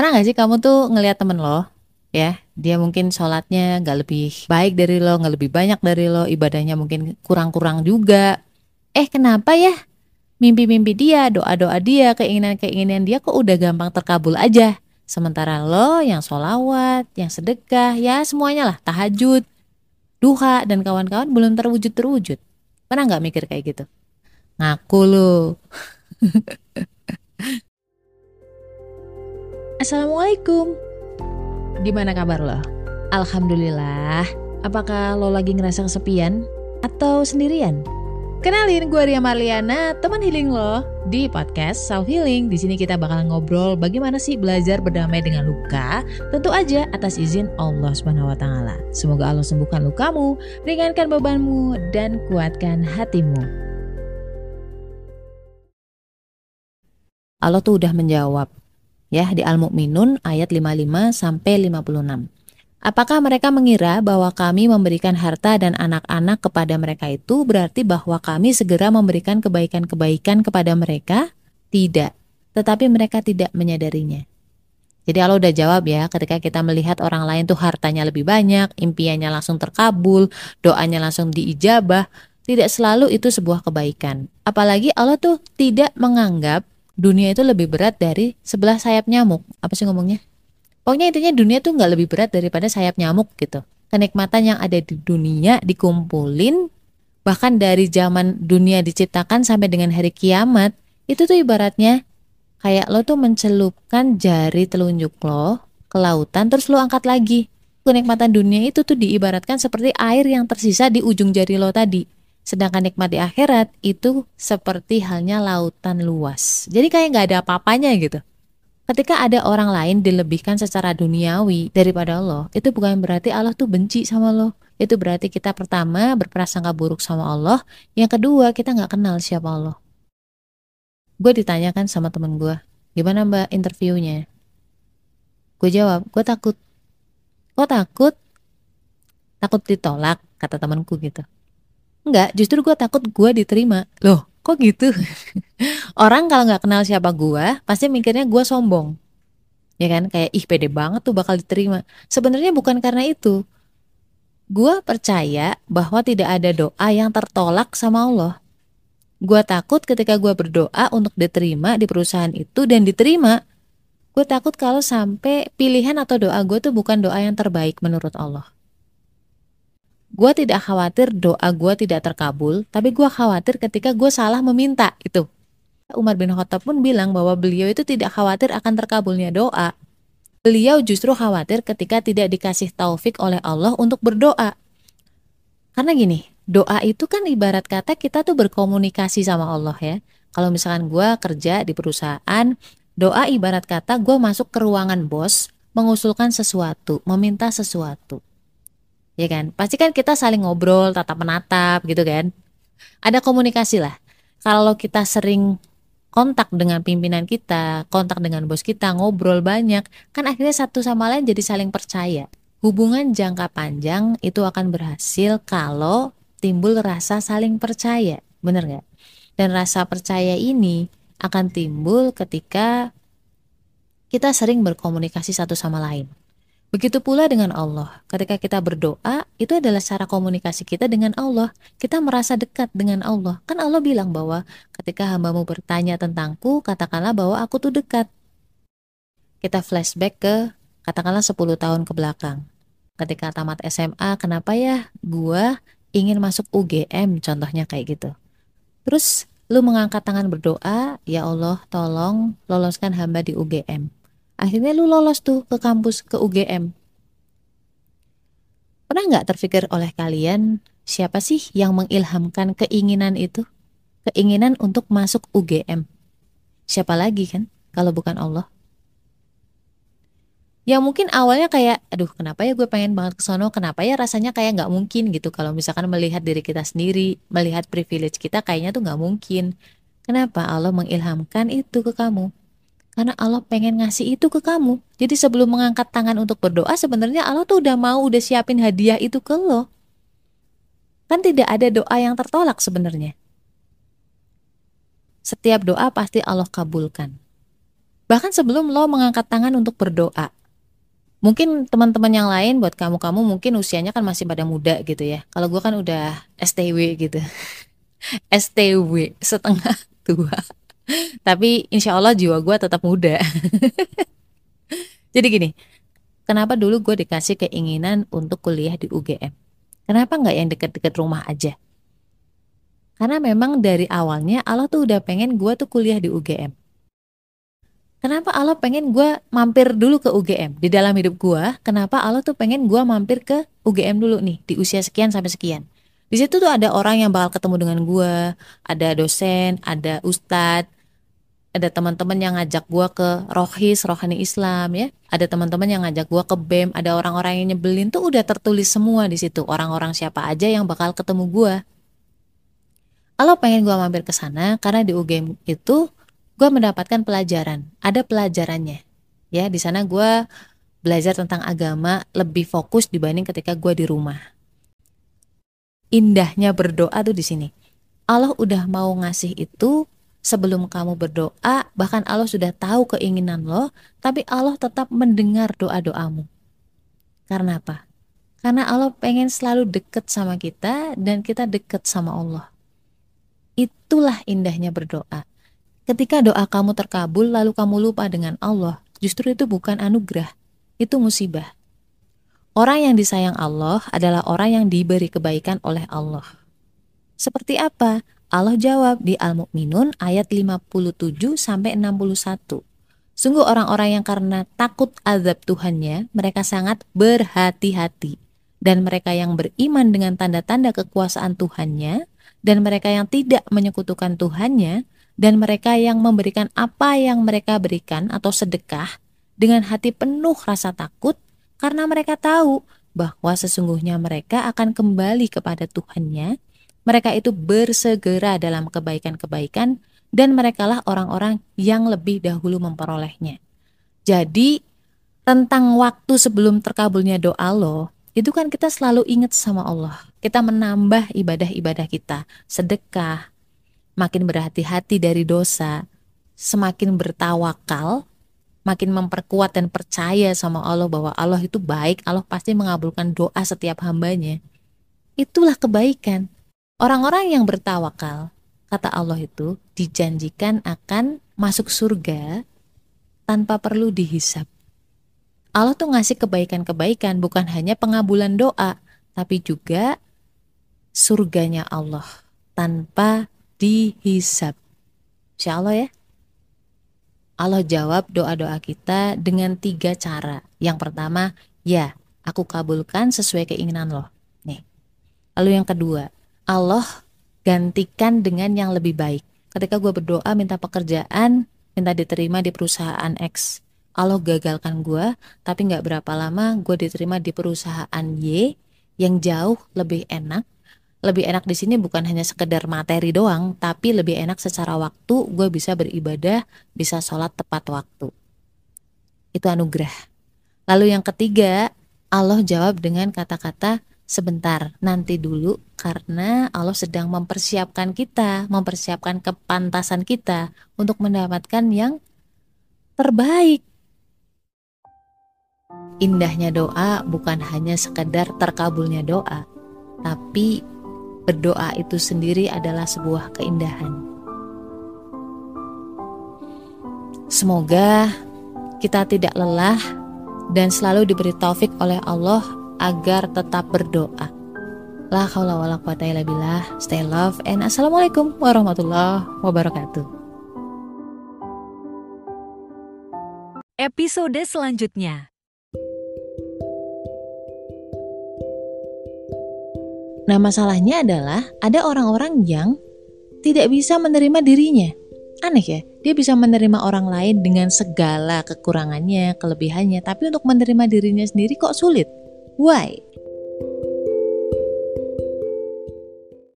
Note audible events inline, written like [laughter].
Pernah gak sih kamu tuh ngelihat temen lo, ya, dia mungkin sholatnya gak lebih baik dari lo, gak lebih banyak dari lo, ibadahnya mungkin kurang-kurang juga. Eh kenapa ya? Mimpi-mimpi dia, doa-doa dia, keinginan-keinginan dia kok udah gampang terkabul aja. Sementara lo yang sholawat, yang sedekah, ya semuanya lah, tahajud, duha, dan kawan-kawan belum terwujud-terwujud. Pernah gak mikir kayak gitu? Ngaku lo. [laughs] Assalamualaikum. Gimana kabar lo? Alhamdulillah. Apakah lo lagi ngerasa kesepian atau sendirian? Kenalin gue Ria Marliana, teman healing lo di podcast Self Healing. Di sini kita bakal ngobrol bagaimana sih belajar berdamai dengan luka, tentu aja atas izin Allah Subhanahu. Semoga Allah sembuhkan lukamu, ringankan bebanmu dan kuatkan hatimu. Allah tuh udah menjawab ya di Al-Mu'minun ayat 55 sampai 56. Apakah mereka mengira bahwa kami memberikan harta dan anak-anak kepada mereka itu berarti bahwa kami segera memberikan kebaikan-kebaikan kepada mereka? Tidak, tetapi mereka tidak menyadarinya. Jadi Allah udah jawab ya, ketika kita melihat orang lain tuh hartanya lebih banyak, impiannya langsung terkabul, doanya langsung diijabah, tidak selalu itu sebuah kebaikan. Apalagi Allah tuh tidak menganggap dunia itu lebih berat dari sebelah sayap nyamuk. Apa sih ngomongnya? Pokoknya intinya dunia tuh nggak lebih berat daripada sayap nyamuk gitu. Kenikmatan yang ada di dunia dikumpulin, bahkan dari zaman dunia diciptakan sampai dengan hari kiamat, itu tuh ibaratnya kayak lo tuh mencelupkan jari telunjuk lo ke lautan terus lo angkat lagi. Kenikmatan dunia itu tuh diibaratkan seperti air yang tersisa di ujung jari lo tadi Sedangkan nikmat di akhirat itu seperti halnya lautan luas. Jadi kayak nggak ada apa-apanya gitu. Ketika ada orang lain dilebihkan secara duniawi daripada Allah, itu bukan berarti Allah tuh benci sama lo. Itu berarti kita pertama berprasangka buruk sama Allah. Yang kedua kita nggak kenal siapa Allah. Gue ditanyakan sama temen gue, gimana mbak interviewnya? Gue jawab, gue takut. Kok takut? Takut ditolak, kata temanku gitu. Enggak, justru gue takut gue diterima. Loh, kok gitu? [laughs] Orang kalau nggak kenal siapa gue, pasti mikirnya gue sombong. Ya kan, kayak ih pede banget tuh bakal diterima. Sebenarnya bukan karena itu. Gue percaya bahwa tidak ada doa yang tertolak sama Allah. Gue takut ketika gue berdoa untuk diterima di perusahaan itu dan diterima. Gue takut kalau sampai pilihan atau doa gue tuh bukan doa yang terbaik menurut Allah. Gue tidak khawatir doa gue tidak terkabul, tapi gue khawatir ketika gue salah meminta itu. Umar bin Khattab pun bilang bahwa beliau itu tidak khawatir akan terkabulnya doa. Beliau justru khawatir ketika tidak dikasih taufik oleh Allah untuk berdoa. Karena gini, doa itu kan ibarat kata kita tuh berkomunikasi sama Allah ya. Kalau misalkan gue kerja di perusahaan, doa ibarat kata gue masuk ke ruangan bos, mengusulkan sesuatu, meminta sesuatu ya kan? Pasti kan kita saling ngobrol tatap menatap gitu kan? Ada komunikasi lah. Kalau kita sering kontak dengan pimpinan kita kontak dengan bos kita ngobrol banyak kan akhirnya satu sama lain jadi saling percaya. Hubungan jangka panjang itu akan berhasil kalau timbul rasa saling percaya. Bener nggak? Dan rasa percaya ini akan timbul ketika kita sering berkomunikasi satu sama lain Begitu pula dengan Allah. Ketika kita berdoa, itu adalah cara komunikasi kita dengan Allah. Kita merasa dekat dengan Allah. Kan Allah bilang bahwa ketika hambamu bertanya tentangku, katakanlah bahwa aku tuh dekat. Kita flashback ke katakanlah 10 tahun ke belakang. Ketika tamat SMA, kenapa ya gua ingin masuk UGM contohnya kayak gitu. Terus lu mengangkat tangan berdoa, ya Allah tolong loloskan hamba di UGM akhirnya lu lolos tuh ke kampus ke UGM pernah nggak terpikir oleh kalian siapa sih yang mengilhamkan keinginan itu? Keinginan untuk masuk UGM siapa lagi kan kalau bukan Allah? Ya mungkin awalnya kayak aduh kenapa ya gue pengen banget ke sono? Kenapa ya rasanya kayak nggak mungkin? Gitu. Kalau misalkan melihat diri kita sendiri melihat privilege kita kayaknya tuh nggak mungkin. Kenapa Allah mengilhamkan itu ke kamu karena Allah pengen ngasih itu ke kamu. Jadi sebelum mengangkat tangan untuk berdoa, sebenarnya Allah tuh udah mau udah siapin hadiah itu ke lo. Kan tidak ada doa yang tertolak sebenarnya. Setiap doa pasti Allah kabulkan. Bahkan sebelum lo mengangkat tangan untuk berdoa. Mungkin teman-teman yang lain buat kamu-kamu mungkin usianya kan masih pada muda gitu ya. Kalau gue kan udah STW gitu. [laughs] STW, setengah tua. Tapi insya Allah jiwa gue tetap muda. Jadi gini, kenapa dulu gue dikasih keinginan untuk kuliah di UGM? Kenapa nggak yang deket-deket rumah aja? Karena memang dari awalnya Allah tuh udah pengen gue tuh kuliah di UGM. Kenapa Allah pengen gue mampir dulu ke UGM di dalam hidup gue? Kenapa Allah tuh pengen gue mampir ke UGM dulu nih di usia sekian sampai sekian? Di situ tuh ada orang yang bakal ketemu dengan gue, ada dosen, ada ustadz, ada teman-teman yang ngajak gue ke rohis, rohani Islam ya, ada teman-teman yang ngajak gue ke BEM, ada orang-orang yang nyebelin. Tuh udah tertulis semua di situ, orang-orang siapa aja yang bakal ketemu gue. Allah pengen gue mampir ke sana karena di UGM itu gue mendapatkan pelajaran. Ada pelajarannya. Ya di sana gue belajar tentang agama lebih fokus dibanding ketika gue di rumah. Indahnya berdoa tuh di sini. Allah udah mau ngasih itu sebelum kamu berdoa bahkan Allah sudah tahu keinginan lo tapi Allah tetap mendengar doa-doamu karena apa karena Allah pengen selalu deket sama kita dan kita deket sama Allah itulah indahnya berdoa Ketika doa kamu terkabul lalu kamu lupa dengan Allah, justru itu bukan anugerah, itu musibah. Orang yang disayang Allah adalah orang yang diberi kebaikan oleh Allah. Seperti apa? Allah jawab di Al-Mu'minun ayat 57 sampai 61. Sungguh orang-orang yang karena takut azab Tuhannya, mereka sangat berhati-hati. Dan mereka yang beriman dengan tanda-tanda kekuasaan Tuhannya, dan mereka yang tidak menyekutukan Tuhannya, dan mereka yang memberikan apa yang mereka berikan atau sedekah dengan hati penuh rasa takut karena mereka tahu bahwa sesungguhnya mereka akan kembali kepada Tuhannya. Mereka itu bersegera dalam kebaikan-kebaikan dan merekalah orang-orang yang lebih dahulu memperolehnya. Jadi tentang waktu sebelum terkabulnya doa lo, itu kan kita selalu ingat sama Allah. Kita menambah ibadah-ibadah kita, sedekah, makin berhati-hati dari dosa, semakin bertawakal, makin memperkuat dan percaya sama Allah bahwa Allah itu baik, Allah pasti mengabulkan doa setiap hambanya. Itulah kebaikan. Orang-orang yang bertawakal, kata Allah itu, dijanjikan akan masuk surga tanpa perlu dihisap. Allah tuh ngasih kebaikan-kebaikan bukan hanya pengabulan doa, tapi juga surganya Allah tanpa dihisap. Insya Allah ya. Allah jawab doa-doa kita dengan tiga cara. Yang pertama, ya, aku kabulkan sesuai keinginan loh. Nih. Lalu yang kedua, Allah gantikan dengan yang lebih baik. Ketika gue berdoa minta pekerjaan, minta diterima di perusahaan X. Allah gagalkan gue, tapi nggak berapa lama gue diterima di perusahaan Y yang jauh lebih enak, lebih enak di sini bukan hanya sekedar materi doang, tapi lebih enak secara waktu gue bisa beribadah, bisa sholat tepat waktu. Itu anugerah. Lalu yang ketiga, Allah jawab dengan kata-kata sebentar, nanti dulu karena Allah sedang mempersiapkan kita, mempersiapkan kepantasan kita untuk mendapatkan yang terbaik. Indahnya doa bukan hanya sekedar terkabulnya doa, tapi berdoa itu sendiri adalah sebuah keindahan. Semoga kita tidak lelah dan selalu diberi taufik oleh Allah agar tetap berdoa. La haula wala quwata illa billah. Stay love and assalamualaikum warahmatullahi wabarakatuh. Episode selanjutnya Nah, masalahnya adalah ada orang-orang yang tidak bisa menerima dirinya. Aneh ya, dia bisa menerima orang lain dengan segala kekurangannya, kelebihannya, tapi untuk menerima dirinya sendiri kok sulit. 喂